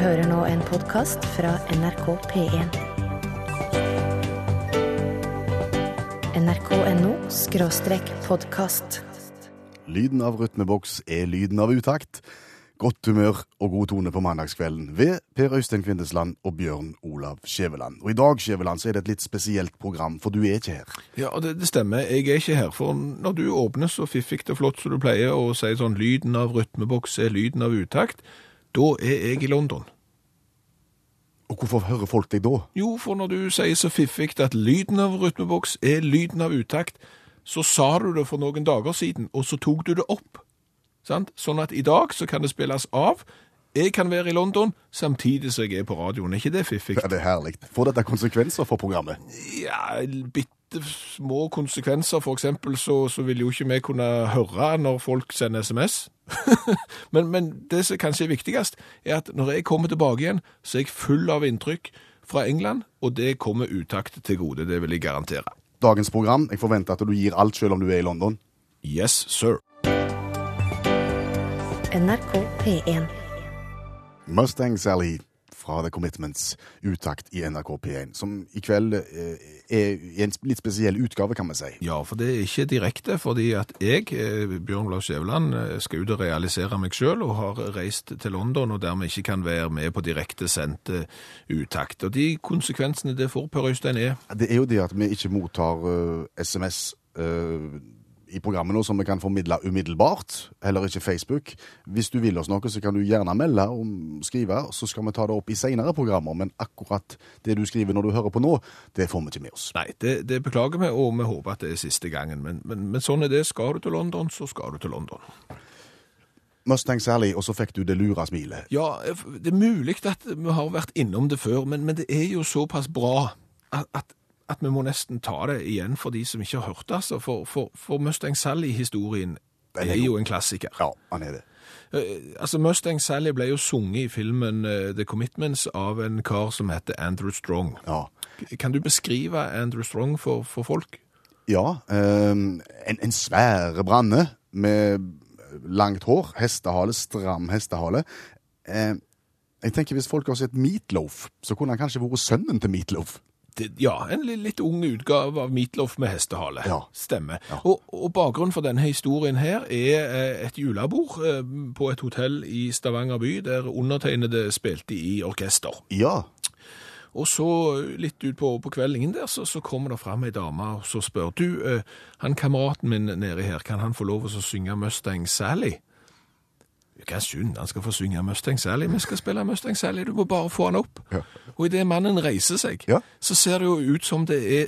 hører nå en podkast fra NRK P1. nrk.no skråstrek podkast. Lyden av rytmeboks er lyden av utakt. Godt humør og god tone på mandagskvelden ved Per Øystein Kvindesland og Bjørn Olav Skjæveland. Og i dag Skjæveland, så er det et litt spesielt program, for du er ikke her. Ja, det, det stemmer. Jeg er ikke her. For når du åpner så fiffig og flott som du pleier, og sier sånn lyden av rytmeboks er lyden av utakt, da er jeg i London. Og hvorfor hører folk deg da? Jo, for når du sier så fiffig at lyden av rytmeboks er lyden av utakt, så sa du det for noen dager siden, og så tok du det opp. Sant? Sånn at i dag så kan det spilles av. Jeg kan være i London samtidig som jeg er på radioen. Er ikke det fiffig? Ja, det er herlig. Får dette konsekvenser for programmet? Ja, bitte små konsekvenser. For eksempel så, så vil jo ikke vi kunne høre når folk sender SMS. men, men det som kanskje er viktigst, er at når jeg kommer tilbake igjen, så er jeg full av inntrykk fra England, og det kommer utakt til gode. Det vil jeg garantere. Dagens program, jeg forventer at du gir alt selv om du er i London. Yes, sir. NRK P1. Mustang Sally fra The Commitments, utakt i NRK P1, som i kveld eh, er i en litt spesiell utgave, kan vi si. Ja, for det er ikke direkte, fordi at jeg, eh, Bjørn Lars Skjæveland, eh, skal ut og realisere meg sjøl, og har reist til London, og dermed ikke kan være med på direkte sendte utakt. Og de konsekvensene det får, Per Øystein, er Det er jo det at vi ikke mottar uh, SMS eh, i programmet nå som vi kan formidle umiddelbart, heller ikke Facebook. Hvis du vil oss noe, så kan du gjerne melde og skrive, så skal vi ta det opp i senere programmer. Men akkurat det du skriver når du hører på nå, det får vi ikke med oss. Nei, det, det beklager vi, og vi håper at det er siste gangen. Men, men, men sånn er det. Skal du til London, så skal du til London. Mustang Sally, og så fikk du det lure smilet. Ja, det er mulig at vi har vært innom det før, men, men det er jo såpass bra at, at, at vi må nesten ta det igjen for de som ikke har hørt det. Altså. For, for, for Mustang Sally-historien er er jo en klassiker. Ja, han er det. Eh, altså Mustang Sally ble jo sunget i filmen eh, The Commitments av en kar som heter Andrew Strong. Ja. Kan du beskrive Andrew Strong for, for folk? Ja, ehm, en, en svære branne med langt hår, hestehale, stram hestehale. Eh, jeg tenker Hvis folk har sett Meatloaf, så kunne han kanskje vært sønnen til Meatloaf. Ja, en litt ung utgave av Meatloaf med hestehale. Ja. Stemmer. Ja. Og, og bakgrunnen for denne historien her er eh, et julebord eh, på et hotell i Stavanger by, der undertegnede spilte i orkester. Ja. Og så eh, litt ut på, på kveldingen der, så, så kommer det fram ei dame og så spør du, han kameraten min nede her, kan han få lov å synge Mustang Sally? Hva synd, han skal få synge Mustang Sally. Vi skal spille Mustang Sally, du må bare få han opp. Ja. Og idet mannen reiser seg, Ja. så ser det jo ut som det er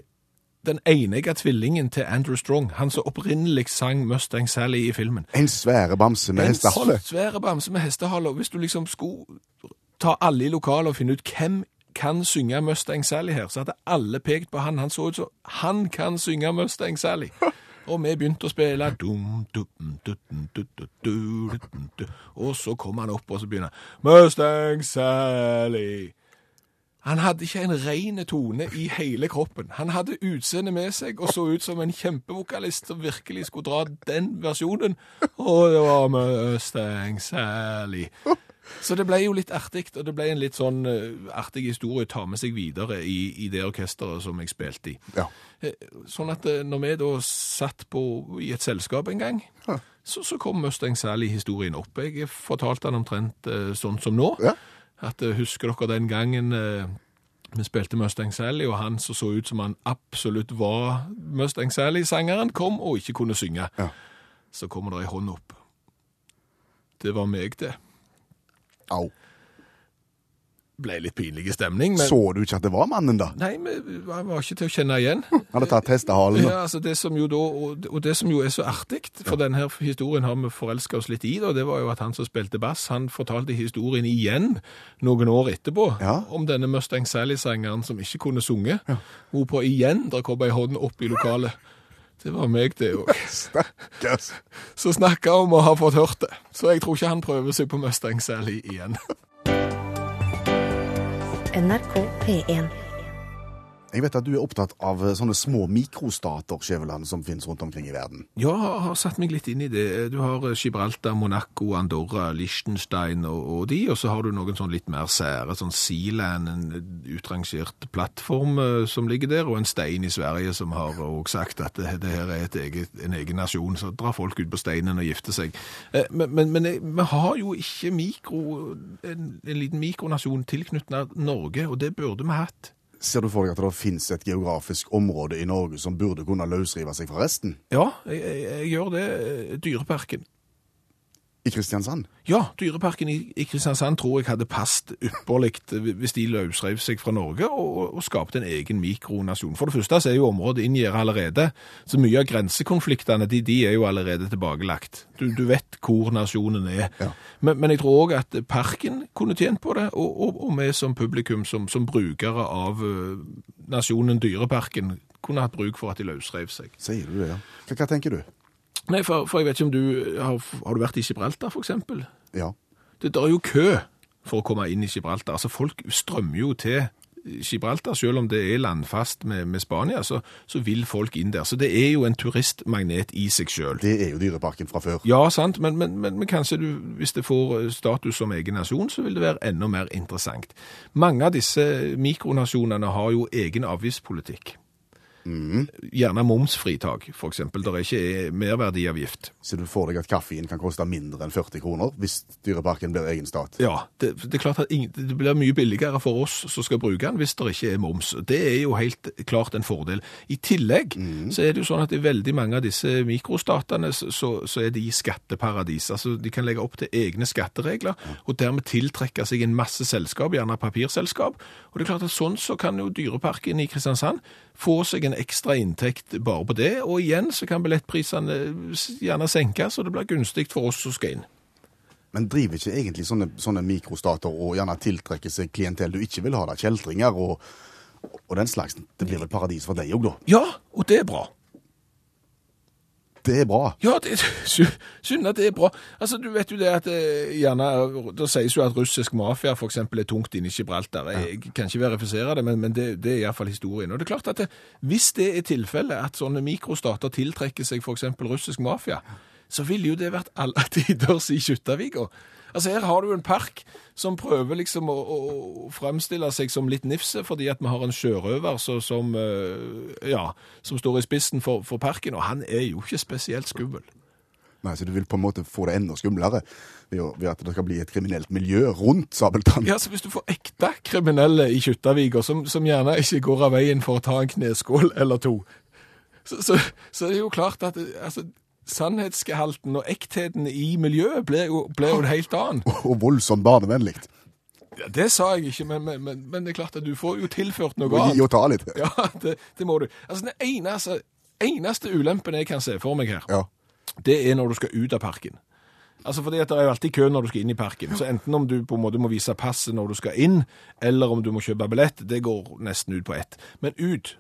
den enige tvillingen til Andrew Strong, han som opprinnelig sang Mustang Sally i filmen. En svære bamse med hestehale. En svære bamse med hestehale. Hvis du liksom skulle ta alle i lokalet og finne ut hvem kan synge Mustang Sally her, så hadde alle pekt på han. Han så ut som han kan synge Mustang Sally. Og vi begynte å spille Og så kom han opp, og så begynner Mustang Sally. Han hadde ikke en ren tone i hele kroppen. Han hadde utseendet med seg og så ut som en kjempevokalist som virkelig skulle dra den versjonen. Og det var Mustang Sally. Så det ble jo litt artig, og det ble en litt sånn eh, artig historie å ta med seg videre i, i det orkesteret som jeg spilte i. Ja. Eh, Sånn at eh, når vi da satt på, i et selskap en gang, Ja. så, så kom Mustang Sally-historien opp. Jeg fortalte den omtrent sånn som nå. Ja. At Husker dere den gangen vi spilte Mustang Sally, og han som så ut som han absolutt var Mustang Sally-sangeren, kom og ikke kunne synge. Ja. Så kommer det ei hånd opp. Det var meg, det. Au. Ble litt pinlig stemning, men Så du ikke at det var mannen, da? Nei, vi var ikke til å kjenne igjen. Han hadde tatt hestehalen. Ja, altså det som jo da, og, det som jo er så artig, for denne historien har vi forelska oss litt i, da, det var jo at han som spilte bass, han fortalte historien igjen noen år etterpå Ja. om denne Mustang Sally-sangeren som ikke kunne sunge. Hvorpå igjen der kom ei hånd opp i lokalet. Det var meg, det òg. Stakkars. Så snakka om å ha fått hørt det. Så jeg tror ikke han prøver seg på Mustang Sally igjen. NRK P1. Jeg vet at du er opptatt av eh, sånne små mikrostater, Skjæveland, som finnes rundt omkring i verden. Ja, jeg har satt meg litt inn i det. Du har eh, Gibraltar, Monaco, Andorra, Liechtenstein og, og de, og så har du noen sånn litt mer sære, sånn Sealand, en utrangert plattform eh, som ligger der, og en stein i Sverige som har også sagt at det, det her er et eget, en egen nasjon, så drar folk ut på steinen og gifter seg. Eh, Men, men, men eh, vi har jo ikke mikro, en, en liten mikronasjon tilknyttet Norge, og det burde vi hatt. Ser du for deg at det finnes et geografisk område i Norge som burde kunne løsrive seg fra resten? Ja, jeg, jeg, jeg gjør det. eh, Dyreparken. I Kristiansand? Ja, Dyreparken i, i Kristiansand tror jeg hadde passet ypperlig hvis de løsrev seg fra Norge og, og, og skapte en egen mikronasjon. For det første så er jo området inngjerdet allerede, så mye av grensekonfliktene de, de er jo allerede tilbakelagt. Du, du vet hvor nasjonen er. Ja. Men, men jeg tror òg at parken kunne tjent på det, og, og, og vi som publikum, som, som brukere av eh, nasjonen Dyreparken, kunne hatt bruk for at de løsrev seg. Sier du det, ja. Hva, hva tenker du? Nei, for, for jeg vet ikke om du har, har du vært i Gibraltar, for eksempel? Ja. Det der er jo kø for å komme inn i Gibraltar. Altså, folk strømmer jo til Gibraltar, selv om det er landfast med, med Spania, så, så vil folk inn der. Så det er jo en turistmagnet i seg selv. Det er jo Dyreparken fra før. Ja, sant, men, men, men, men kanskje du, hvis det får eh, status som egen nasjon, så vil det være enda mer interessant. Mange av disse mikronasjonene har jo egen avgiftspolitikk. Gjerne momsfritak, eksempel. Der er ikke merverdiavgift. Så du får deg at kaffen kan koste mindre enn 40 kroner hvis Dyreparken blir egen stat. Ja, det, det er klart at det blir mye billigere for oss som skal bruke den, hvis det ikke er moms. Det er jo helt klart en fordel. I tillegg så er det jo sånn at i veldig mange av disse mikrostatene så, så- så er de skatteparadis. Altså de kan legge opp til egne skatteregler, og dermed tiltrekke seg en masse selskap, gjerne papirselskap. Og det er klart at sånn så kan jo Dyreparken i Kristiansand få seg en ekstra inntekt bare på det, og igjen så kan billettprisene gjerne senkes, og det blir gunstig for oss som skal inn. Men driver ikke egentlig sånne, sånne mikrostater og gjerne tiltrekker seg klientell du ikke vil ha, da? Kjeltringer og, og den slags. Det blir vel paradis for deg òg, da? Ja, og det er bra. Det er bra. Ja, det, er synd at det er bra. Altså, du vet jo det at eh, gjerne, Da sies jo at russisk mafia eksempel er tungt inne i Gibraltar. Jeg kan ikke verifisere det, men, men det, det er i hvert fall historien. Og det er klart at det, hvis det er tilfellet at sånne mikrostater tiltrekker seg eksempel russisk mafia, så ville jo det vært alle tiders i Kjuttaviga. Altså her har du en park som prøver liksom å, å, fremstille seg som litt nifse, fordi at vi har en sjørøver så, som, eh, ja, som står i spissen for, for parken, og han er jo ikke spesielt skummel. Nei, Så du vil på en måte få det enda skumlere ved, ved at det skal bli et kriminelt miljø rundt Sabeltann? Ja, så Hvis du får ekte kriminelle i Kjuttaviga, som, som gjerne ikke går av veien for å ta en kneskål eller to, så, så, så er det jo klart at altså, sannhetsgehalten og ektheten i miljøet ble jo, ble jo en helt annen. Og voldsomt barnevennlig. Ja, det sa jeg ikke, men, men, men, men det er klart at du får jo tilført noe annet. gi og ta litt. Ja, det, det må du. Altså, Den eneste, eneste ulempen jeg kan se for meg her, Ja. det er når du skal ut av parken. Altså fordi at Det er jo alltid kø når du skal inn i parken. Så enten om du på en måte må vise passet når du skal inn, eller om du må kjøpe billett, det går nesten ut på ett. Men ut,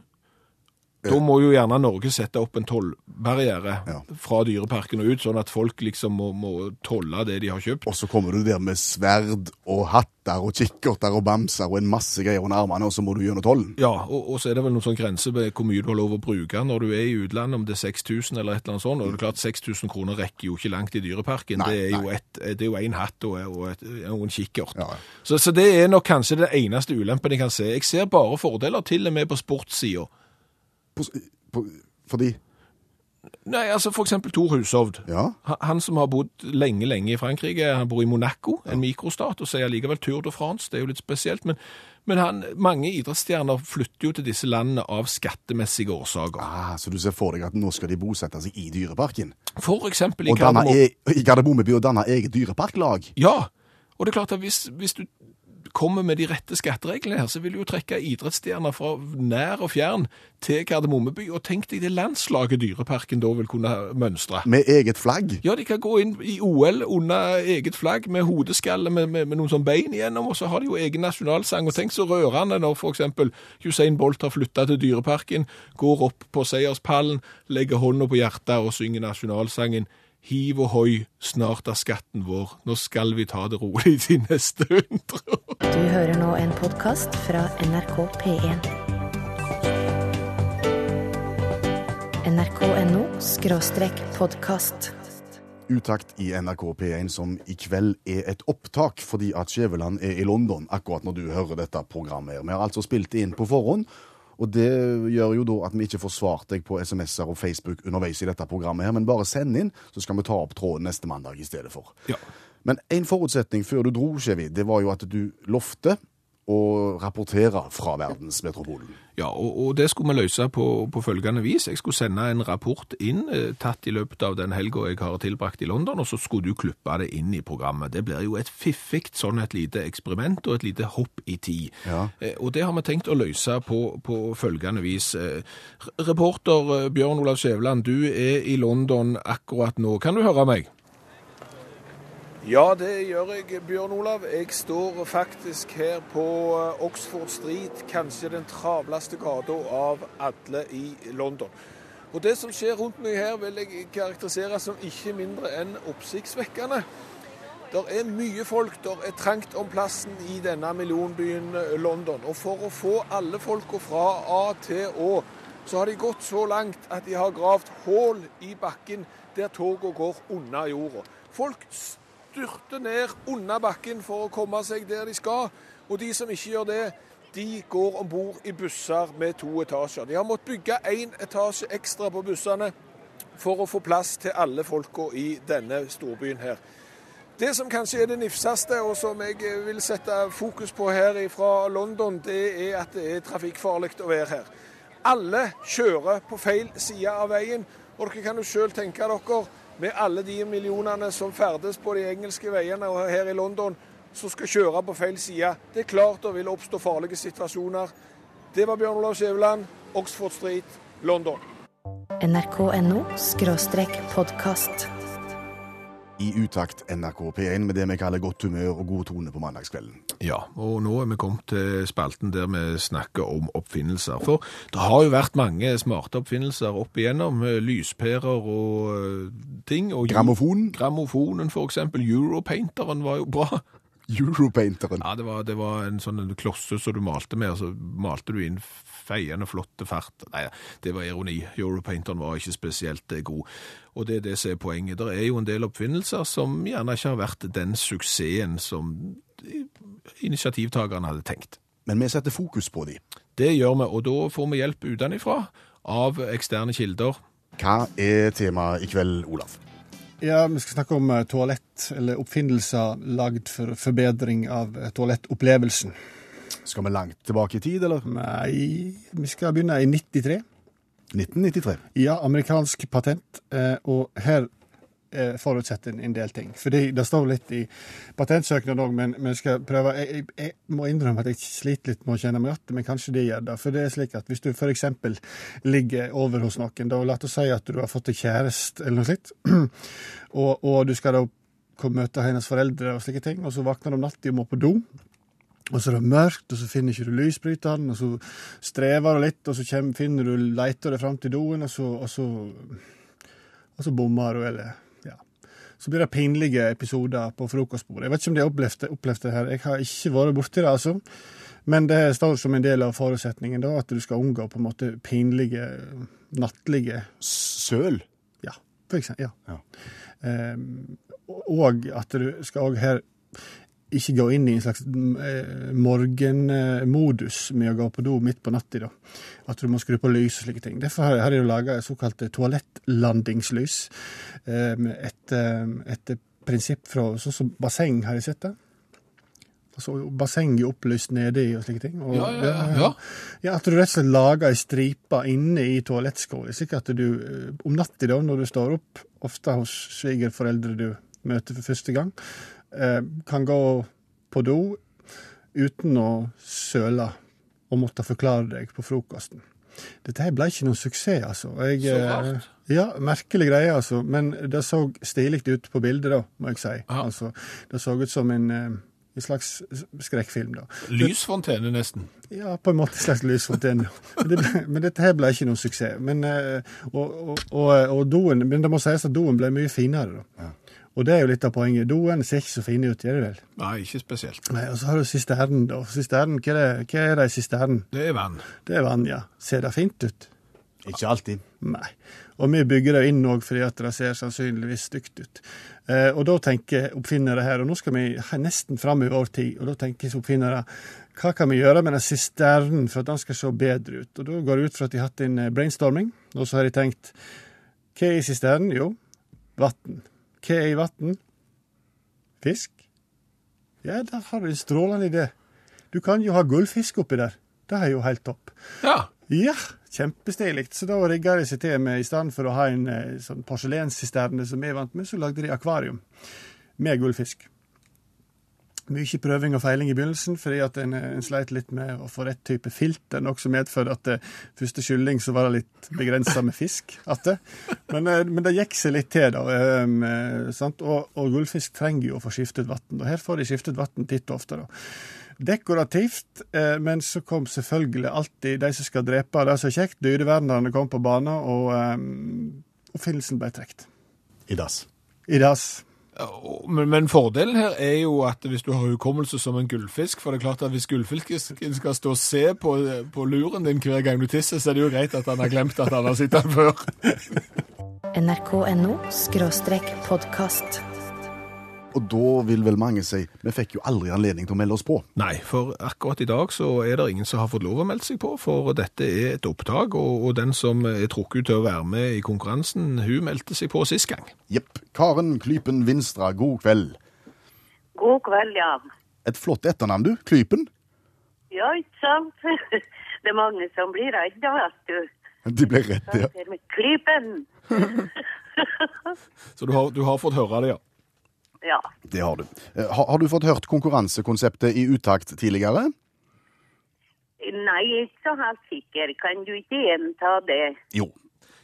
da må jo gjerne Norge sette opp en tollbarriere Ja. fra dyreparken og ut, sånn at folk liksom må, må tolle det de har kjøpt. Og så kommer du der med sverd og hatter og kikkerter og bamser og en masse greier under armene, og så må du gjennom tollen. Ja, og, og så er det vel noen sånn grense på hvor mye du har lov å bruke når du er i utlandet, om det er 6000 eller et eller annet sånt. Og det er klart 6000 kroner rekker jo ikke langt i dyreparken. Nei, det er jo nei. et, det er jo en hatt og, og, et, og en kikkert. Ja. Så, så det er nok kanskje det eneste ulempen jeg kan se. Jeg ser bare fordeler, til og med på sportssida. På, på, fordi Nei, altså for eksempel Tor Hushovd. Ja. Han, som har bodd lenge, lenge i Frankrike, han bor i Monaco, en mikrostat, og sier likevel Tour de France, det er jo litt spesielt, men, men han, mange idrettsstjerner flytter jo til disse landene av skattemessige årsaker. ah, Så du ser for deg at nå skal de bosette seg i Dyreparken? For eksempel i Kardemomme. e i Gardermoen og danne eget dyreparklag? Ja, og det er klart at hvis, hvis du kommer med de rette skattereglene her, så vil du jo trekke idrettsstjerner fra nær og fjern til Kardemommeby, og tenk deg det landslaget Dyreparken da vil kunne mønstre. Med eget flagg? Ja, de kan gå inn i OL under eget flagg med hodeskalle med, med, med noen sånn bein igjennom, og så har de jo egen nasjonalsang. Og tenk så rørende når eksempel Usain Bolt har flytta til Dyreparken, går opp på seierspallen, legger hånda på hjertet og synger nasjonalsangen. Hiv og hoi, snart er skatten vår. Nå skal vi ta det rolig de neste hundre år. Du hører nå en podkast fra NRK P1. nrk.no skråstrek podkast. Utakt i NRK P1 som i kveld er et opptak, fordi at Skjæveland er i London akkurat når du hører dette programmet. Vi har altså spilt det inn på forhånd og det gjør jo da at vi ikke får svart deg på SMS-er og Facebook underveis i dette programmet her, men bare send inn, så skal vi ta opp tråden neste mandag i stedet for. Ja. Men en forutsetning før du dro, Skjevi, det var jo at du lovte å rapportere fra verdensmetropolen. Ja, og, og det skulle vi løse på, på følgende vis. Jeg skulle sende en rapport inn, eh, tatt i løpet av den helga jeg har tilbrakt i London, og så skulle du klippe det inn i programmet. Det blir jo et fiffig sånn et lite eksperiment og et lite hopp i tid. Ja. Eh, og det har vi tenkt å løse på, på følgende vis. Eh, reporter Bjørn Olav Skjæveland, du er i London akkurat nå. Kan du høre meg? Ja, det gjør jeg, Bjørn Olav. Jeg står faktisk her på eh, Oxford Street, kanskje den travleste gata av alle i London. Og Det som skjer rundt meg her, vil jeg karakterisere som ikke mindre enn oppsiktsvekkende. Det er mye folk, det er trangt om plassen i denne millionbyen eh, London. Og for å få alle folka fra A til Å, så har de gått så langt at de har gravd hull i bakken der togene går under jorda. Folk styrter ned under bakken for å komme seg der de skal. Og de som ikke gjør det, de går om bord i busser med to etasjer. De har måttet bygge én etasje ekstra på bussene for å få plass til alle folka i denne storbyen her. Det som kanskje er det nifseste, og som jeg vil sette fokus på her fra London, det er at det er trafikkfarlig å være her. Alle kjører på feil side av veien, og dere kan jo sjøl tenke dere med alle de millionene som ferdes på de engelske veiene og her i London, som skal kjøre på feil side. Det er klart det vil oppstå farlige situasjoner. Det var Bjørn Olav Skjæveland, Oxford Street, London. nrk.no podkast. I Utakt NRK P1 med det vi kaller godt humør og god tone på mandagskvelden. Ja, og nå er vi kommet til spalten der vi snakker om oppfinnelser. For det har jo vært mange smarte oppfinnelser opp igjennom. Lyspærer og eh, ting. Og Grammofonen. Grammofonen, for eksempel. Europainteren var jo bra. Europainteren. Ja, det var, det var en sånn klosse som du malte med, og så malte du inn feiende flotte fart. Nei, det var ironi. Europainteren var ikke spesielt eh, god. Og det er det som er poenget. Det er jo en del oppfinnelser som gjerne ikke har vært den suksessen som initiativtakerne hadde tenkt. Men vi setter fokus på de. Det gjør vi, og da får vi hjelp utenfra av eksterne kilder. Hva er temaet i kveld, Olav? Ja, Vi skal snakke om eh, toalett, eller oppfinnelser lagd for forbedring av eh, toalettopplevelsen. Skal vi langt tilbake i tid, eller? Nei, vi skal begynne i 93. 1993. Ja, amerikansk patent. eh, Og her eh, forutsetter en en del ting. Fordi det står litt i patentsøknaden òg, men vi skal prøve jeg, jeg, jeg må innrømme at jeg sliter litt med å kjenne meg igjen, men kanskje det gjør det. For det er slik at hvis du f.eks. ligger over hos noen, da la oss si at du har fått deg kjæreste eller noe slikt, og, og du skal da møte hennes foreldre og slike ting, og så våkner du om natta og må på do. Og så er det mørkt, og så finner ikke du lysbryteren, og så strever du litt, og så kommer, finner du, leiter deg fram til doen, og så, og så, så bommer du, eller. Så blir det pinlige episoder på frokostbordet. Jeg vet ikke om de har opplevd det, opplevd det her, jeg har ikke vært borti det, altså. Men det står som en del av forutsetningen, da, at du skal unngå på en måte pinlige, nattlige Søl. Ja, for eksempel. Ja. Ja. Um, og at du skal òg her ikke gå inn i en slags eh, morgenmodus med å gå på do midt på natta. At du må skru på lys og slike ting. Derfor har jeg laga såkalte toalettlandingslys. Um, et, eh, et prinsipp fra sånn som basseng, har jeg sett det? Altså bassenget opplyst nedi og slike ting. Og, Ja, ja, ja, ja. At du rett og slett lager ei stripe inne i toalettskåla, slik at du eh, om natta, når du står opp, ofte hos svigerforeldre du møter for første gang, eh, kan gå på do uten å søle og måtte forklare deg på frokosten. Dette her ble ikke noen suksess, altså. Jeg, Så rart. eh, Ja, merkelig greie, altså. Men det så stilig ut på bildet, da, må jeg si. Ja. Altså, det så ut som en, eh, en slags skrekkfilm, da. Lysfontene, nesten. Ja, på en måte en slags lysfontene. Men, det ble, men dette her ble ikke noen suksess. Men, eh, og, og, og, doen, men det må sies at doen ble mye finere. da. Og det er jo litt av poenget. Doen ser ikke så fine ut, gjør det vel? Nei, ikke spesielt. Nei, Og så har du sisternen, da. Sisternen, hva er det, hva er det i sisternen? Det er vann. Det er vann, ja. Ser det fint ut? Ikke alltid. Nei. Og vi bygger det inn òg fordi at det ser sannsynligvis stygt ut. Eh, og da tenker oppfinnere her, og nå skal vi nesten fram i vår tid, og da tenker oppfinnere hva kan vi gjøre med den sisternen for at den skal se bedre ut? Og da går det ut fra at de har hatt en eh, brainstorming, og så har de tenkt hva er i sisternen? Jo, vann. Hva er i vann? Fisk. Ja, der har du en strålende idé. Du kan jo ha gullfisk oppi der. Det er jo helt topp. Ja. Ja, kjempestilig. Så da rigga de seg til med, i stedet for å ha en eh, sånn porselenssisterne som er vant med, så lagde de akvarium med gullfisk. Mye prøving og feiling i begynnelsen, fordi at en, eh, en sleit litt med å få rett type filter, noe som medførte at det, første kylling så var det litt begrensa med fisk. At. Men, eh, men det gikk seg litt til, da. eh, sant? Og, og gullfisk trenger jo å få skiftet vann. Og her får de skiftet vann titt og ofte. da. Dekorativt, eh, men så kom selvfølgelig alltid de som skal drepe det er så kjekt. Dyrevernerne kom på banen, og um, oppfinnelsen ble trukket. I dass. I dass. Men, men fordelen her er jo at hvis du har hukommelse som en gullfisk, for det er klart at hvis gullfisken skal stå og se på, på luren din hver gang du tisser, så er det jo greit at han har glemt at han har sittet den før. nrk.no podkast. Og da vil vel mange si vi fikk jo aldri anledning til å melde oss på. Nei, for akkurat i dag så er det ingen som har fått lov å melde seg på, for dette er et opptak, og, og den som er trukket ut til å være med i konkurransen, hun meldte seg på sist gang. Jepp. Karen Klypen Vinstra, god kveld. God kveld, ja. Et flott etternavn, du. Klypen. Ja, ikke sant? Det er mange som blir redde, vet du. De blir redde, ja. Klypen. Så du har, du har fått høre det, ja. Det har du. Eh, Har, har du fått hørt konkurransekonseptet i utakt tidligere? Nei, ikke så helt sikker. Kan du ikke gjenta det? Jo.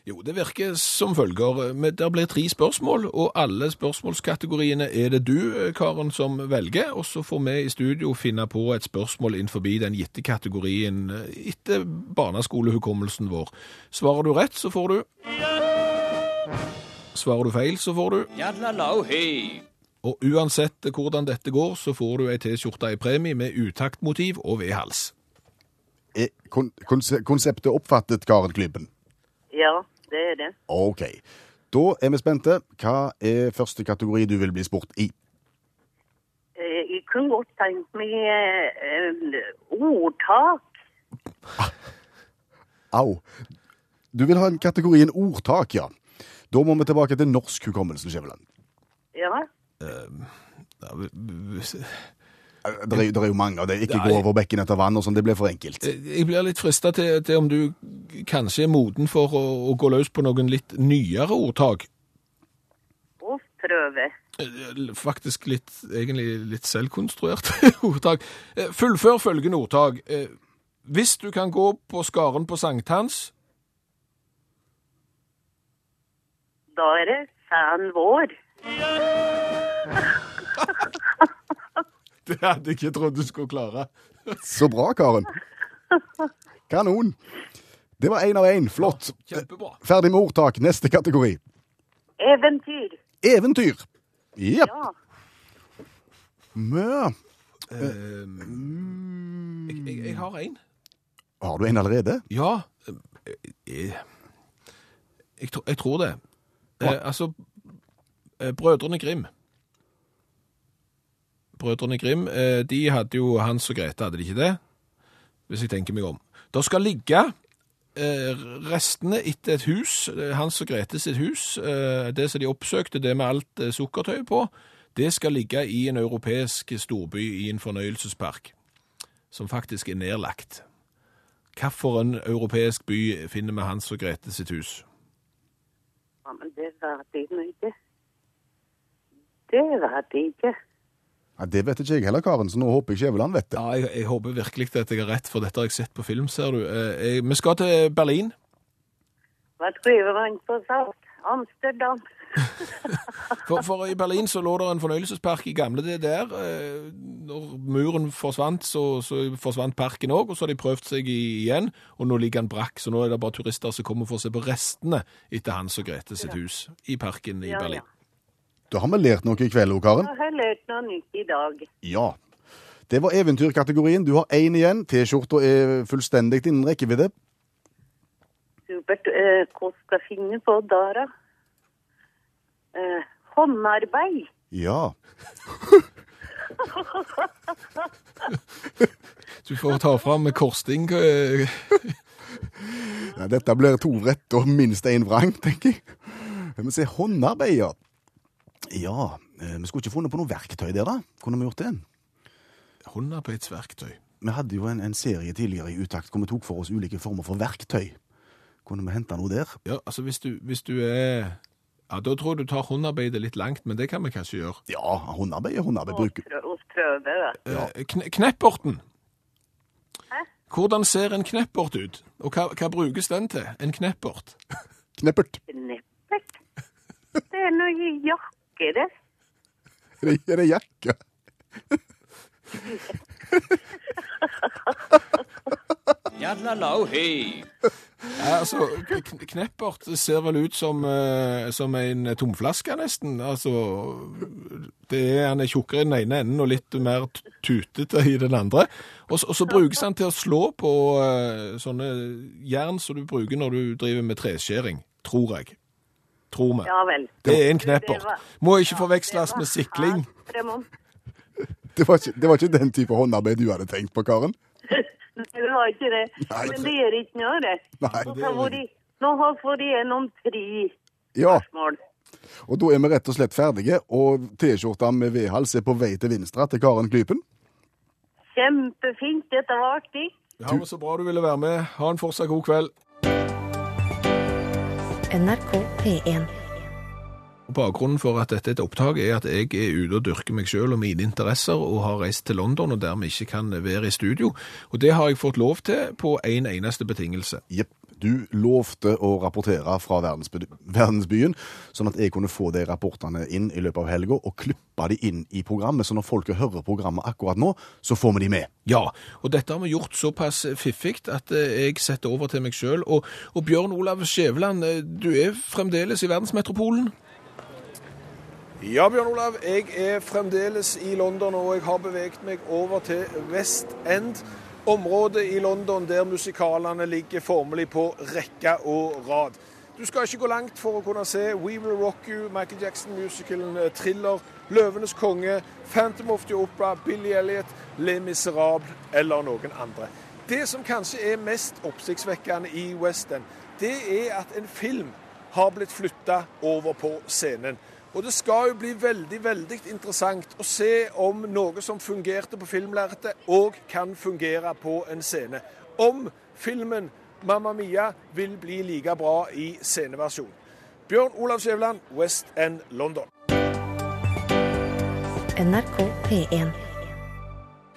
Jo, det virker som følger. Men Det blir tre spørsmål, og alle spørsmålskategoriene er det du, eh, Karen, som velger. Og så får vi i studio finne på et spørsmål innenfor den gitte kategorien eh, etter barneskolehukommelsen vår. Svarer du rett, så får du Svarer du feil, så får du Og uansett hvordan dette går, så får du ei T-skjorte i premie med utaktmotiv og vedhals. Er kon konse konseptet oppfattet, Karen Klybben? Ja, det er det. OK. Da er vi spente. Hva er første kategori du vil bli spurt i? Eh, Jeg kunne godt tenkt meg eh, ordtak. Au. Du vil ha en kategorien ordtak, ja. Da må vi tilbake til norsk hukommelse, Skjæveland. Ja. V- Eh, Det er, det er jo mange av det. Ikke Nei. gå over bekken etter vann og sånn. Det blir for enkelt. Jeg blir litt frista til, til om du kanskje er moden for å, å gå løs på noen litt nyere ordtak. Å prøve. Faktisk litt, egentlig litt selvkonstruert ordtak. Eh, Fullfør følgende ordtak. Eh, Hvis du kan gå på skaren på sankthans, Da er det fan vår. det hadde jeg ikke trodd du skulle klare. Så bra, Karen. Kanon. Det var én av én. Flott. Kjempebra. Ferdig med ordtak. Neste kategori. Eventyr. Eventyr. Jepp. Ja. Mø. Eh, Jeg, jeg, jeg har en. Har du en allerede? Ja. eh, eh, Jeg, jeg tror det. Eh, altså, Brødrene Grim. Brødrene Grim, eh, de hadde jo Hans og Grete, hadde de ikke det? Hvis jeg tenker meg om. Det skal ligge eh, restene etter et hus, eh, Hans og Grete sitt hus, det som de oppsøkte, det med alt sukkertøyet sukkertøy på, det skal ligge i en europeisk storby i en fornøyelsespark, som faktisk er nedlagt. Hvilken europeisk by finner vi Hans og Grete sitt hus? ja, men det var det ikke. Det var det ikke. Ja, det vet ikke jeg heller, Karen, så nå håper jeg Skjæveland vet det. Ja, jeg, jeg håper virkelig at jeg har rett, for dette har jeg sett på film, ser du. Eh, jeg, vi skal til Berlin. Hva skriver man på salt? Amsterdam. For, for i Berlin så lå det en fornøyelsespark i gamle DDR. Eh, når muren forsvant, så, så forsvant parken òg, og så har de prøvd seg igjen. Og nå ligger den brakk, så nå er det bare turister som kommer for å se på restene etter Hans og Grete sitt hus i parken i Ja, Berlin. ja. Da har vi lært noe i kveld, Karen. Jeg har lært noe nytt i dag. Ja. Det var eventyrkategorien. Du har én igjen. T-skjorta er fullstendig innen rekkevidde. Supert. Eh, hva skal jeg finne på da, da? Eh, håndarbeid. Ja. Du får ta fram korsting. eh, ja. Dette blir to rett og minst én vrang, tenker jeg. Vi ser håndarbeid, ja. Eh, vi skulle ikke funnet på noe verktøy der, da. Kunne vi gjort det? Håndarbeidsverktøy. Vi hadde jo en, en serie tidligere i Utakt hvor vi tok for oss ulike former for verktøy. Kunne vi hente noe der? Ja, altså hvis du, hvis du er Ja, Da tror jeg du tar håndarbeidet litt langt, men det kan vi kanskje gjøre. Ja, håndarbeid er håndarbeid. Bruk det. prøve, da. Eh, Kne knepporten. Hæ? Hvordan ser en knepport ut? Og hva, hva brukes den til? En knepport? Kneppert. Kneppert. Det er noe jakke, det. Er det, er det jakke? Ja, altså, kn- Kneppert ser vel ut som, eh, som en tomflaske, nesten. Altså, det er, han er tjukkere i den ene enden og litt mer t- tutete i den andre. Og, så- og så brukes han til å slå på eh, sånne jern som du bruker når du driver med treskjæring, tror jeg. Tror vi. Ja vel. Det er en kneppert. Må ikke Ja, forveksles med sikling. Det var, ikke, det var ikke den type håndarbeid du hadde tenkt på, Karen? Det var ikke det. Nei. Men det gjør ikke noe, det. Nei, Nå det har er vært- Nå har vi fått gjennom tre Ja, mål. og da er vi rett og slett ferdige, og T-skjorta med V-hals er på vei til Vinstra til Karen Klypen. Kjempefint. Dette var artig. Ja, men Så bra du ville være med. Ha en fortsatt god kveld. NRK P1. Bakgrunnen for at dette er et opptak er at jeg er ute og dyrker meg selv og mine interesser og har reist til London og dermed ikke kan være i studio. Og det har jeg fått lov til på en eneste betingelse. Jepp. Du lovte å rapportere fra verdensby verdensbyen, sånn at jeg kunne få de rapportene inn i løpet av helga og klippe de inn i programmet. Så når folk hører programmet akkurat nå, så får vi de med. Ja, og dette har vi gjort såpass fiffig at eh, jeg setter over til meg selv. Og, og Bjørn Olav Skjæveland, eh, du er fremdeles i verdensmetropolen? Ja, Bjørn Olav, jeg er fremdeles i London, og jeg har beveget meg over til West End. Området i London der musikalene ligger formelig på rekke og rad. Du skal ikke gå langt for å kunne se We Will Rock You, Michael Jackson-musikalen eh, Thriller, Løvenes konge, Phantom of the Opera, Billy Elliot, Les Miserables eller noen andre. Det som kanskje er mest oppsiktsvekkende i West End, det er at en film har blitt flytta over på scenen. Og det skal jo bli veldig, veldig interessant å se om noe som fungerte på filmlerretet, òg kan fungere på en scene. Om filmen Mamma Mia vil bli like bra i sceneversjon. Bjørn Olav Skjæveland, West End, London. NRK P1.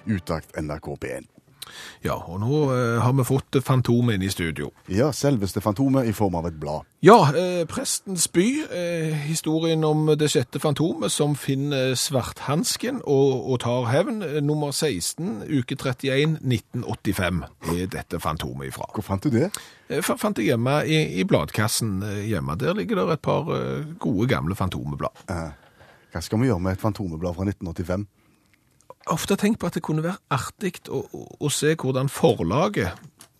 Utakt NRK P1. Ja, og nå eh, har vi fått Fantomet inn i studio. Ja, selveste Fantomet i form av et blad. Ja, eh, Prestens by, eh, historien om det sjette fantomet som finner svarthansken og, og tar hevn. Eh, Nummer 16, uke 31, 1985 er dette fantomet ifra. Hvor fant du det? Eh, fant det hjemme i, i bladkassen eh, hjemme. Der ligger det et par eh, gode gamle fantomeblad. Hva skal vi gjøre med et Fantomeblad fra 1985? Ofte tenkt på at det kunne være artig å, å, å se hvordan forlaget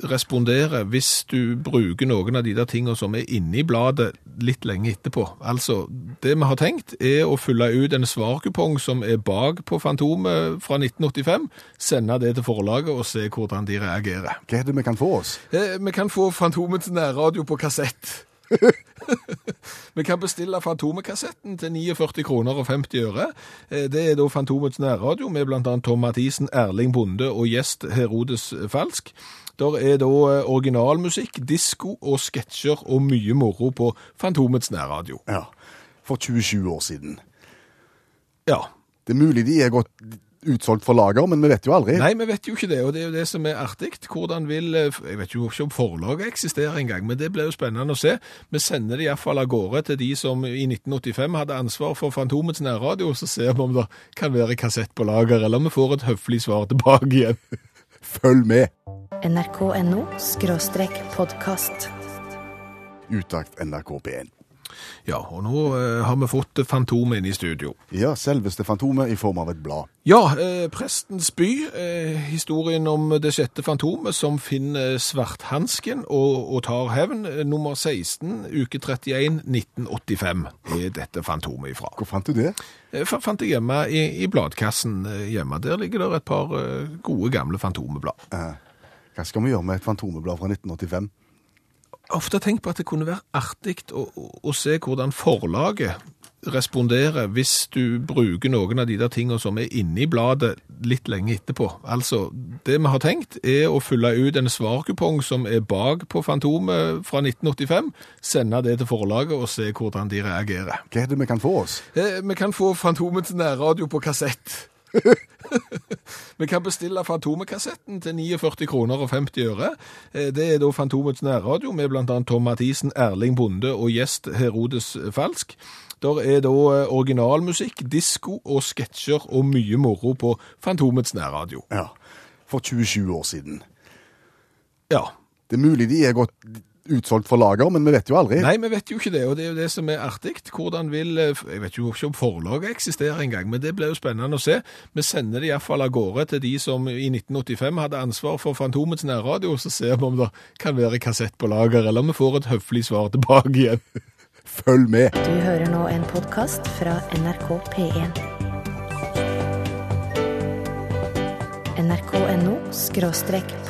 responderer hvis du bruker noen av de der tingene som er inne i bladet litt lenge etterpå. Altså, det vi har tenkt er å fylle ut en svarkupong som er bak på Fantomet fra 1985, sende det til forlaget og se hvordan de reagerer. Hva er det vi kan få oss? Eh, Vi kan få Fantomets nærradio på kassett. Vi kan bestille Fantomet-kassetten til 49 kroner og 50 øre. Eh, Det er da Fantomets nærradio med annet Tom Mathisen, Erling Bonde og gjest Herodes Falsk. Der er da eh, originalmusikk, disko og sketsjer og mye moro på Fantomets nærradio. Ja, for 27 år siden. Ja. Det er mulig de er godt utsolgt for lager, men vi vet jo aldri. Nei, vi vet jo ikke det, og det er jo det som er artig. Hvordan vil eh, Jeg vet jo ikke om forlaget eksisterer engang, men det blir jo spennende å se. Vi sender det iallfall av gårde til de som i 1985 hadde ansvar for Fantomets nærradio, så ser vi om det kan være kassett på lager, eller om vi får et høflig svar tilbake igjen. Følg med! NRK.no podkast. Utakt NRK P1. Ja, og nå eh, har vi fått Fantomet inn i studio. Ja, selveste Fantomet i form av et blad. Ja, eh, Prestens by, eh, historien om det sjette Fantomet som finner svarthansken og, og tar hevn. Eh, Nummer 16, uke 31, 1985 er dette Fantomet ifra. Hvor fant du det? Eh, fa- fant jeg hjemme i, i bladkassen eh, hjemme. Der ligger det et par eh, gode gamle Fantomeblad. Hva skal vi gjøre med et Fantomeblad fra 1985? Ofte tenkt på at det kunne være artig å, å, å se hvordan forlaget responderer hvis du bruker noen av de der tingene som er inne i bladet litt lenge etterpå. Altså, det vi har tenkt er å fylle ut en svarkupong som er bak på Fantomet fra 1985, sende det til forlaget og se hvordan de reagerer. Hva er det vi kan få oss? Eh, Vi kan få Fantomets nærradio på kassett. Vi kan bestille Fantomet-kassetten til 49 kroner og 50 øre. Eh, Det er da Fantomets nærradio med annet Tom Mathisen, Erling Bonde og gjest Herodes Falsk. Der er da eh, originalmusikk, disko og sketsjer og mye moro på Fantomets nærradio. Ja, for 27 år siden. Ja. Det er mulig de er godt utsolgt for lager, men vi vet jo aldri. Nei, vi vet jo ikke det, og det er jo det som er artig. Hvordan vil eh, Jeg vet jo ikke om forlaget eksisterer engang, men det blir jo spennende å se. Vi sender det iallfall av gårde til de som i 1985 hadde ansvar for Fantomets nærradio, så ser vi om det kan være kassett på lager, eller om vi får et høflig svar tilbake igjen. Følg med. Du hører nå en podkast fra NRK P1. nrk.no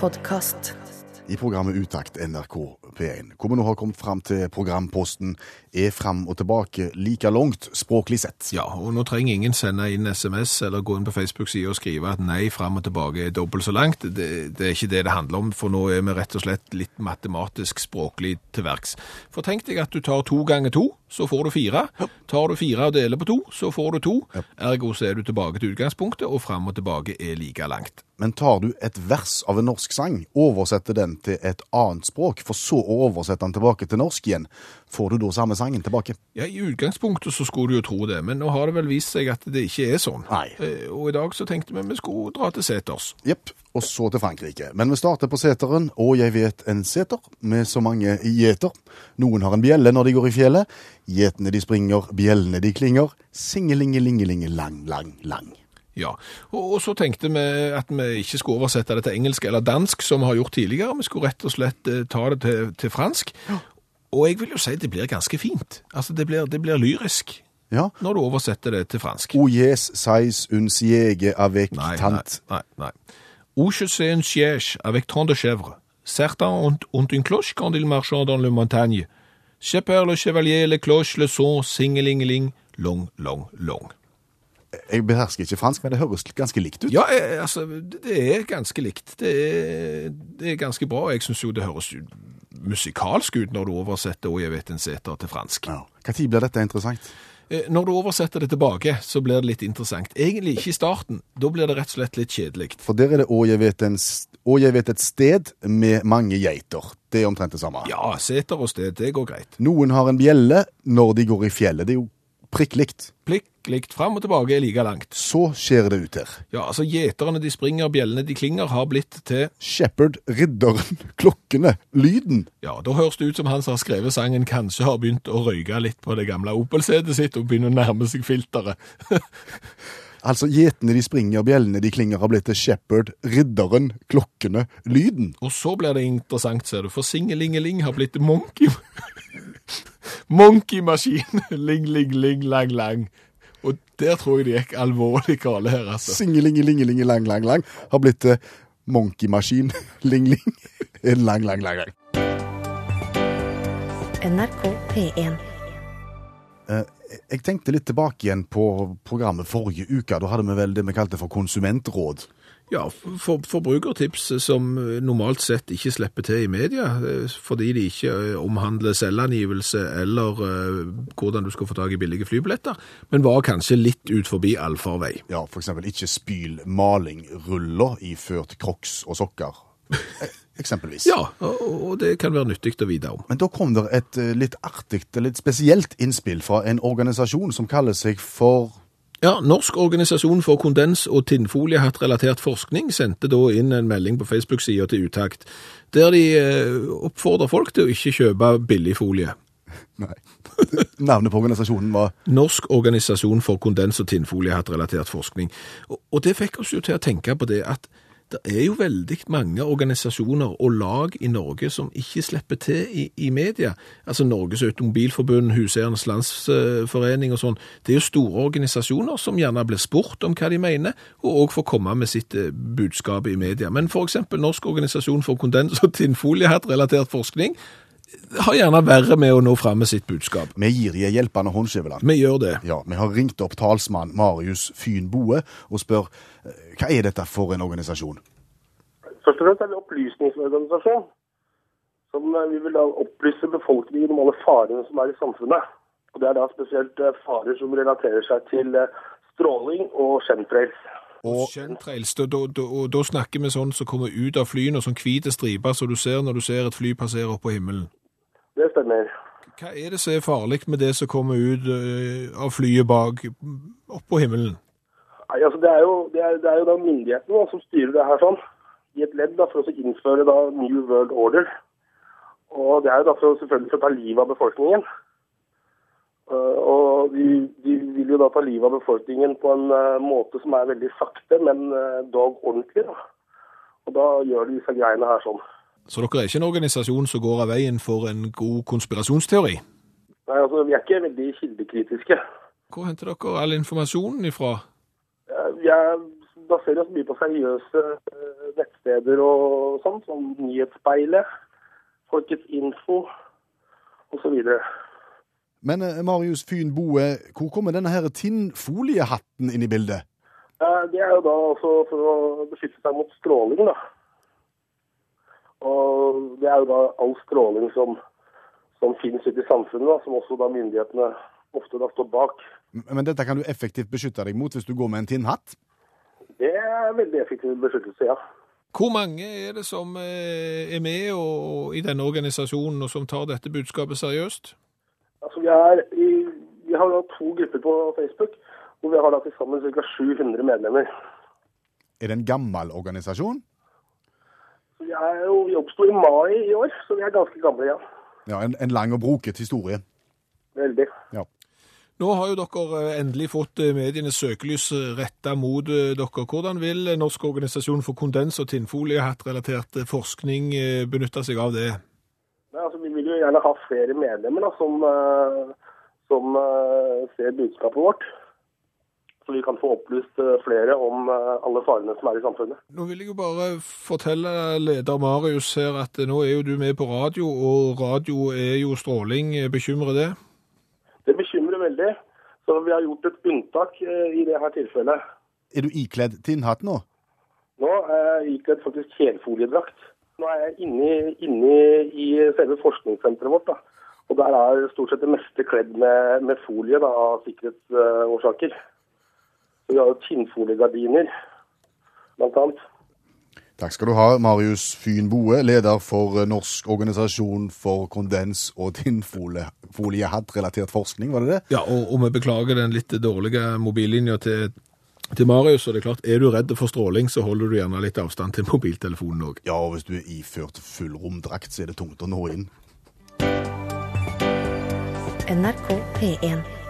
podkast. I programmet Utakt NRK P1, hvor vi nå har kommet fram til programposten er fram og tilbake like langt språklig sett. Ja, og nå trenger ingen sende inn SMS eller gå inn på Facebook-sida og skrive at nei, fram og tilbake er dobbelt så langt. Det, det er ikke det det handler om, for nå er vi rett og slett litt matematisk språklig til verks. For tenk deg at du tar to ganger to, så får du fire. Tar du fire og deler på to, så får du to. Ergo så er du tilbake til utgangspunktet, og fram og tilbake er like langt. Men tar du et vers av en norsk sang, oversetter den til et annet språk, for så å oversette den tilbake til norsk igjen, får du da samme sangen tilbake? Ja, I utgangspunktet så skulle du jo tro det, men nå har det vel vist seg at det ikke er sånn. Nei. Eh, Og i dag så tenkte vi vi skulle dra til seters. Jepp, og så til Frankrike. Men vi starter på seteren, og jeg vet en seter med så mange gjeter. Noen har en bjelle når de går i fjellet. Gjetene de springer, bjellene de klinger. Singelingelingeling lang, lang, lang. Ja, og, så tenkte vi at vi ikke skulle oversette det til engelsk eller dansk, som vi har gjort tidligere. Vi skulle rett og slett eh, ta det til, til fransk. Og jeg vil jo si det blir ganske fint. Altså, det blir, det blir lyrisk Ja. når du oversetter det til fransk. O yes, sais un siege avec Nei, nei, tant. nei. nei. Ou je sais un siège avec tant de chèvres. Certains ont, ont une cloche quand ils marchent dans le montagne. Chepeur le chevalier, le cloche, le son, singelingeling, long, long, long. Jeg behersker ikke fransk, men det høres ganske likt ut. Ja, eh, altså, det er ganske likt. Det er, det er ganske bra. Jeg synes jo det høres musikalsk ut når du oversetter «Og jeg vet en seter» til fransk. Ja. Når blir dette interessant? Eh, Når du oversetter det tilbake, så blir det litt interessant. Egentlig ikke i starten. Da blir det rett og slett litt kjedelig. For der er det å jeg vet, en, å jeg vet et sted med mange geiter. Det er omtrent det samme. Ja, seter og sted, det går greit. Noen har en bjelle når de går i fjellet. Det er jo prikk likt. Plikk, likt, fram og tilbake er like langt. Så skjer det ut her. Ja, altså gjeterne de springer, bjellene de klinger, har blitt til Shepherd, ridderen, klokkene, lyden. Ja, da høres det ut som han som har skrevet sangen kanskje har begynt å røyke litt på det gamle Opel-setet sitt og begynner å nærme seg filteret. Altså gjetene de springer, bjellene de klinger har blitt til Shepherd, ridderen, klokkene, lyden. Og så blir det interessant, ser du, for singelingeling har blitt til monkey. Monkey-maskin. Ling, der tror jeg de gikk alvorlig gale her, altså. Singelingelingelinge lang, lang, lang har blitt uh, monkeymaskin, ling, ling. Lang, lang, lang, lang. NRK P1. Eh, Jeg tenkte litt tilbake igjen på programmet forrige uke. Da hadde vi vel det vi kalte for konsumentråd. Ja, for, forbrukertips som normalt sett ikke slipper til i media, eh, fordi de ikke eh, omhandler selvangivelse eller eh, hvordan du skal få tak i billige flybilletter, men var kanskje litt ut forbi allfarvei. Ja, eksempel ikke spyl malingruller iført crocs og sokker. Eh, Eksempelvis. Ja, og, det kan være nyttig å vite om. Men da kom det et litt artig, litt spesielt innspill fra en organisasjon som kaller seg for Ja, Norsk organisasjon for kondens- og tinnfoliehattrelatert forskning sendte da inn en melding på Facebook-sida til Utakt, der de eh, oppfordrer folk til å ikke kjøpe billig folie. Nei. Navnet på organisasjonen var Norsk organisasjon for kondens- og tinnfoliehattrelatert forskning. Og, og det fikk oss jo til å tenke på det at det er jo veldig mange organisasjoner og lag i Norge som ikke slipper til i, i media. Altså Norges Automobilforbund, Huseiernes Landsforening og sånn. Det er jo store organisasjoner som gjerne blir spurt om hva de mener, og òg får komme med sitt eh, budskap i media. Men eksempel Norsk organisasjon for kondens- og tinnfoliehattrelatert forskning har gjerne verre med å nå fram med sitt budskap. Vi gir de en hjelpende hånd, Skjæveland. Vi gjør det. Ja, vi har ringt opp talsmann Marius Fyn Boe og spør eh, hva er dette for en organisasjon? Først og fremst er det en opplysningsorganisasjon. Som eh, vi vil da opplyse befolkningen om alle farene som er i samfunnet. Og Det er da spesielt eh, farer som relaterer seg til stråling og chemtrails. Og Chemtrails, da, da, da snakker vi sånn som kommer ut av flyene, og sånn hvite striper som du ser når du ser et fly passere opp på himmelen. Det stemmer. Hva er det som er farlig med det som kommer ut eh, av flyet bak, opp på himmelen? Nei, altså det er jo, det er, det er jo da myndighetene da, som styrer det her sånn, i et ledd da, for å innføre da New World Order. Og det er jo da for selvfølgelig for å ta livet av befolkningen. Uh, og de, de vil jo da ta livet av befolkningen på en uh, måte som er veldig sakte, men uh, dog ordentlig. da. Og da gjør de disse greiene her sånn. Så dere er ikke en organisasjon som går av veien for en god konspirasjonsteori? Nei, altså Vi er ikke veldig kildekritiske. Hvor henter dere all informasjonen ifra? Vi er, baserer oss mye på seriøse eh, nettsteder og sånn, som Nyhetsspeilet, Folkets Info osv. Men eh, Marius Fyn Boe, hvor kommer denne her tinnfoliehatten inn i bildet? Eh, Det er jo da altså for å beskytte seg mot stråling, da. Og det er jo da all stråling som, som finnes ute i samfunnet, da, som også da myndighetene ofte da står bak. Men dette kan du effektivt beskytte deg mot hvis du går med en tinnhatt? Det er veldig effektiv beskyttelse, ja. Hvor mange er det som eh, er med og, i denne organisasjonen, og som tar dette budskapet seriøst? Altså, vi, er i, vi har da to grupper på Facebook, hvor vi har da til sammen ca. 700 medlemmer. Er det en gammel organisasjon? Er jo, vi oppsto i mai i år, så vi er ganske gamle, ja. Ja, En, en lang og broket historie. Veldig. Nå har jo dere eh, endelig fått eh, medienes søkelys retta mot eh, dere. Hvordan vil eh, Norsk organisasjon for kondens- og tinnfoliehattrelatert eh, forskning eh, benytte seg av det? Nei, altså, vi vil jo gjerne ha flere medlemmer da, som, eh, som eh, ser budskapet vårt. Så vi kan få opplyst eh, flere om eh, alle farene som er i samfunnet. Nå vil jeg jo bare fortelle leder Marius her at eh, nå er jo du med på radio, og radio er jo stråling. Bekymrer det? Det bekymrer veldig, så vi har gjort et unntak i det her tilfellet. Er du ikledd tinnhatt nå? Nå er jeg ikledd faktisk helfoliedrakt. Nå er jeg inne, inne i selve forskningssenteret vårt. da. Og der er stort sett det meste kledd med, med folie da, av sikkerhetsårsaker. Så vi har jo tinnfoliegardiner, blant annet. Takk skal du ha, Marius Fyn Boe, leder for eh, Norsk organisasjon for kondens- og tinnfoliehatt-relatert forskning, var det det? Ja, og, og vi beklager den litt dårlige mobillinja til, til Marius. Og det er klart, er du redd for stråling, så holder du gjerne litt avstand til mobiltelefonen òg. Ja, og hvis du er iført full romdrakt, så er det tungt å nå inn. NRK P1.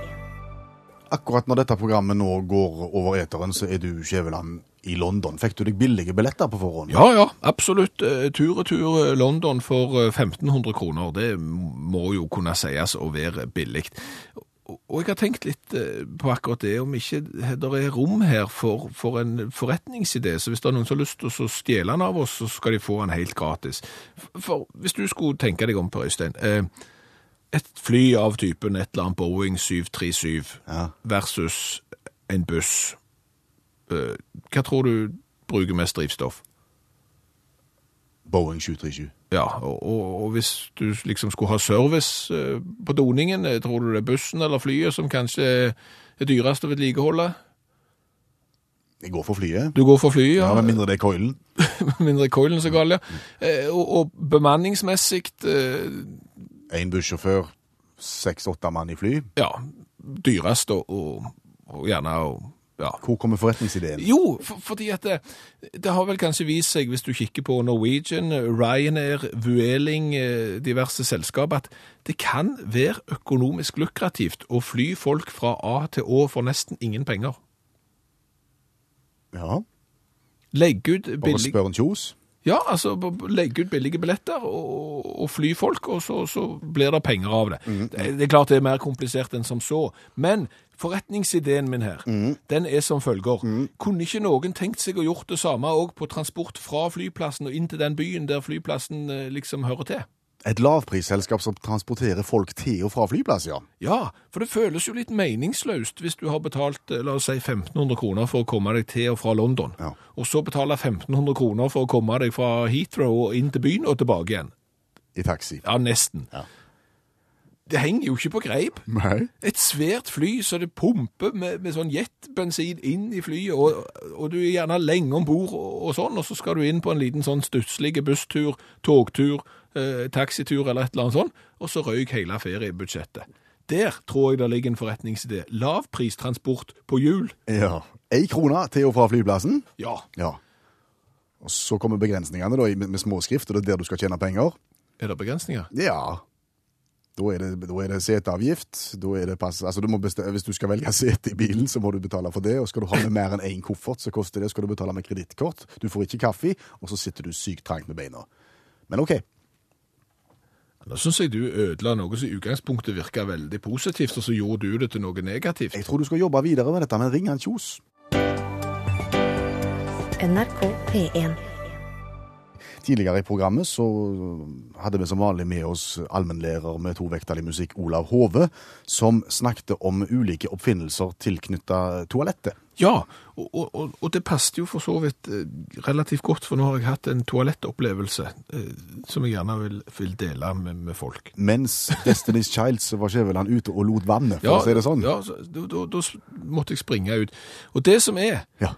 Akkurat når dette programmet nå går over eteren, så er du, Skjæveland, i London. Fikk du deg billige billetter på forhånd? Ja, ja, absolutt. Eh, Tur-retur eh, London for eh, 1500 kroner, det må jo kunne sies å være billig. Og jeg har tenkt litt eh, på akkurat det, om ikke det er rom her for, for en forretningsidé. Så hvis det er noen som har lyst til å stjele den av oss, så skal de få den helt gratis. For hvis du skulle tenke deg om, Per Øystein, eh, et fly av typen et eller annet Boeing 737 Ja. versus en buss, eh, hva tror du bruker mest drivstoff? Boeing 737. Ja, og, og, og hvis du liksom skulle ha service eh, på doningen, eh, tror du det er bussen eller flyet som kanskje er dyrest å vedlikeholde? Jeg går for flyet. Du går for flyet, Ja, ja. Med mindre det er coilen. Mindre coilen så gal, ja. Eh, og, og bemanningsmessig, eh, En bussjåfør, seks-åtte mann i fly. ja, dyrest og, og, og gjerne og, Ja. Hvor kommer forretningsideen? Jo, for, fordi at det, det har vel kanskje vist seg, hvis du kikker på Norwegian, Ryanair, Vueling, eh, diverse selskap, at det kan være økonomisk lukrativt å fly folk fra A til Å for nesten ingen penger. Ja, Legg ut bare spør en kjos. Ja, altså legge ut billige billetter og, og fly folk, og så, så blir det penger av det. det. Det er klart det er mer komplisert enn som så, men forretningsideen min her, den er som følger. Kunne ikke noen tenkt seg å gjort det samme òg på transport fra flyplassen og inn til den byen der flyplassen eh, liksom hører til? Et lavprisselskap som transporterer folk til og fra flyplass, ja. Ja, for det føles jo litt meningsløst hvis du har betalt, eh, la oss si, 1500 kroner for å komme deg til og fra London, Ja. og så betaler 1500 kroner for å komme deg fra Heathrow og inn til byen og tilbake igjen. I taxi. Ja, nesten. Ja. Det henger jo ikke på greip. Nei. Et svært fly så det pumper med, med sånn jetbensin inn i flyet, og, og du er gjerne lenge om bord og, og sånn, og så skal du inn på en liten sånn stusslig busstur, togtur, eh, taxitur eller et eller annet sånt, og så røyk hele feriebudsjettet. Der tror jeg det ligger en forretningsidé. Lavpristransport på hjul. Ja. Ei krone til og fra flyplassen. Ja. Ja. Og så kommer begrensningene da, med, med småskrift, og det er der du skal tjene penger. Er det begrensninger? Ja. Da er det, da er det seteavgift. Da er det pass, altså du bestemme, hvis du skal velge sete i bilen, så må du betale for det. Og skal du ha med mer enn én koffert, så koster det. Skal du betale med kredittkort. Du får ikke kaffe, og så sitter du sykt trangt med beina. Men OK. Nå synes jeg du ødela noe som i utgangspunktet virka veldig positivt, og så gjorde du det til noe negativt. Jeg tror du skal jobbe videre med dette, men ring han Kjos. NRK P1. Tidligere i programmet så hadde vi som vanlig med oss allmennlærer med tovektig musikk Olav Hove, som snakket om ulike oppfinnelser tilknyttet toalettet. Ja, og, og, og- det passet jo for så vidt eh, relativt godt, for nå har jeg hatt en toalettopplevelse eh, som jeg gjerne vil, vil dele med, med folk. Mens Destiny's Child så var Skjæveland ute og lot vannet, for å si det sånn. Ja, så, da, måtte jeg springe ut. Og det som er, Ja.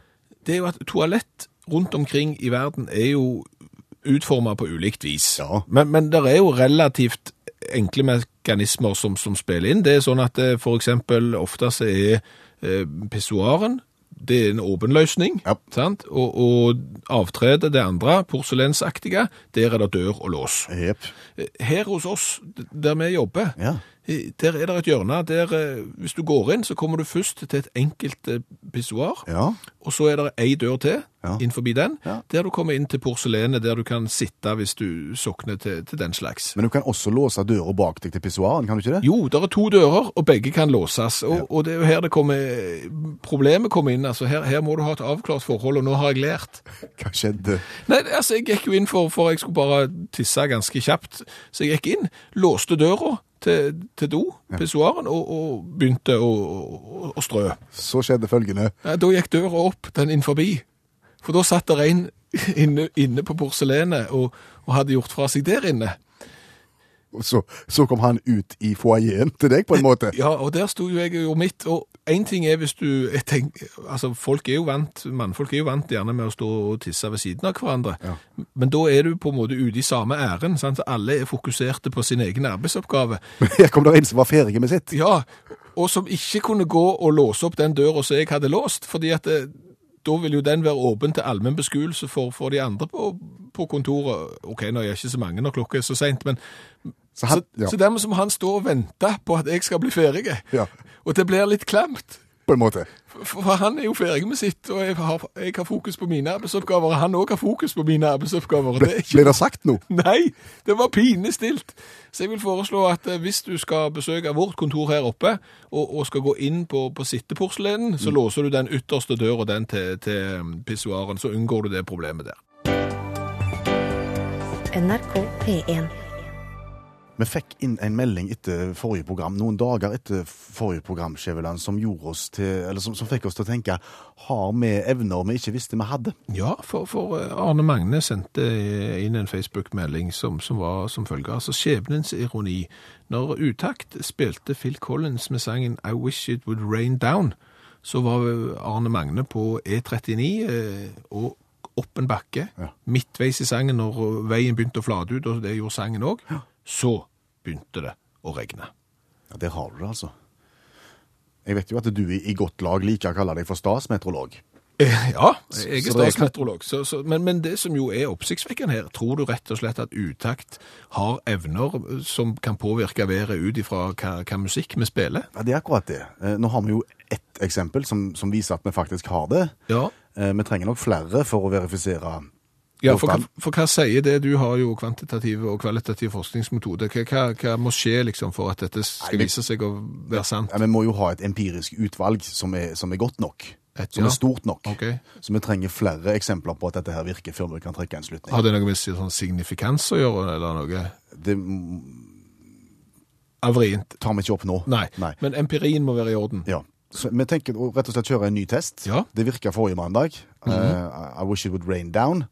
det er jo at toalett rundt omkring i verden er jo utformet på ulikt vis. Ja. Men, men det er jo relativt enkle mekanismer som, som spiller inn. Det er sånn at for eksempel ofte så er eh, pissoaren, det er en åpen løsning, Ja. sant? Og, og avtredet, det andre, porselensaktige, der er det dør og lås. Yep. Her hos oss, der vi jobber, Ja. Der er det et hjørne der eh, hvis du går inn, så kommer du først til et enkelt eh, pissoar, Ja. og så er det ei dør til Ja. inn forbi den, Ja. der du kommer inn til porselenet, der du kan sitte hvis du sokner til, til den slags. Men du kan også låse døra bak deg til pissoaren, kan du ikke det? Jo, det er to dører, og begge kan låses, og, og det er jo her det kommer, problemet kommer inn, altså her, her må du ha et avklart forhold, og nå har jeg lært. Hva skjedde? Nei, altså, jeg gikk jo inn for, for jeg skulle bare tisse ganske kjapt. Så jeg gikk inn, låste døra til, til do, pissoaren, og, og begynte å, å, å strø. Så skjedde følgende. Ja, da gikk døra opp, den inn forbi. For da satt det en inne, inne på porselenet og, og hadde gjort fra seg der inne. Så, så kom han ut i foajeen til deg, på en måte. Ja, og der sto jo jeg og gjorde mitt. Og én ting er hvis du jeg tenk, Altså, folk er jo vant, mannfolk er jo vant gjerne med å stå og tisse ved siden av hverandre. Ja. Men da er du på en måte ute i samme æren. sant? Alle er fokuserte på sin egen arbeidsoppgave. Her kom det en som var ferdig med sitt. Ja, og som ikke kunne gå og låse opp den døra som jeg hadde låst, fordi at det, da vil jo den være åpen til allmenn beskuelse for, for de andre på, på kontoret. Ok, nå er jeg ikke så mange når klokka er så sent, men Så han, så, ja, så dermed så må han stå og vente på at jeg skal bli ferdig. Ja. Og det blir litt klemt. på en måte. For, for han er jo ferdig med sitt, og jeg har, jeg har fokus på mine arbeidsoppgaver, og han òg har fokus på mine arbeidsoppgaver. Ble Det ikke det sagt noe? Nei, det var pinlig stilt. Så jeg vil foreslå at eh, hvis du skal besøke vårt kontor her oppe, og, og skal gå inn på, på sitteporselenen, så låser du den ytterste døra den til, til um, pissoaren, så unngår du det problemet der. NRK P1. Vi fikk inn en melding etter forrige program, noen dager etter forrige program, Skjæveland, som, som, som fikk oss til å tenke har vi evner vi ikke visste vi hadde? Ja, for, for eh, Arne Magne sendte inn en Facebook-melding som, som var som følger. Altså skjebnens ironi. Når Utakt spilte Phil Collins med sangen I Wish It Would Rain Down, så var Arne Magne på E39 eh, og opp en bakke, Ja. midtveis i sangen når veien begynte å flate ut, og det gjorde sangen òg. Så begynte det å regne. Ja, Der har du det, altså. Jeg vet jo at du i godt lag liker å kalle deg for statsmeteorolog. Eh, Ja, jeg er statsmeteorolog. Så, så, men, men det som jo er oppsiktsvekkende her, tror du rett og slett at utakt har evner som kan påvirke været ut ifra hva, hva musikk vi spiller? Ja, Det er akkurat det. Eh, Nå har vi jo ett eksempel som, som viser at vi faktisk har det. Ja. Eh, Vi trenger nok flere for å verifisere. Ja, for, hva- for hva sier det? Du har jo kvantitative og kvalitative forskningsmetoder. Hva, hva, hva må skje liksom for at dette skal Nei, vi, vise seg å være sant? Ja, Vi må jo ha et empirisk utvalg som er, som er godt nok. Et, Som ja. er stort nok. Okay. Så vi trenger flere eksempler på at dette her virker før vi kan trekke en slutning. Har det noe med sånn signifikans å gjøre, eller noe Det mm, avrient? tar vi ikke opp nå. Nei. Nei. Men empirien må være i orden. Ja. Så vi tenker å rett og slett kjøre en ny test. Ja. Det virka forrige mandag. Eh, I wish it would rain down.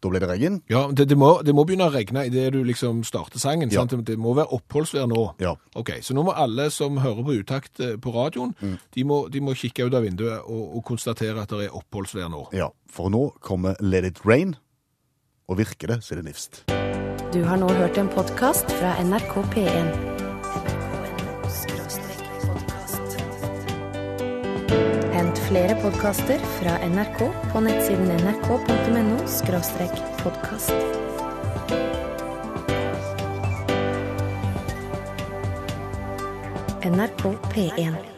Da ble det regn. Ja, det, det, må, det må begynne å regne idet du liksom starter sangen. Ja. Sant? Det må være oppholdsvær nå. Ja. Ok, Så nå må alle som hører på utakt eh, på radioen, Mm. de, må, de må kikke ut av vinduet og, og konstatere at det er oppholdsvær nå. ja. For nå kommer Let it rain. Og virker det, så er det nifst. Du har nå hørt en podkast fra NRK P1. Hent flere podkaster fra NRK på nettsiden nrk.no podkast. NRK P1.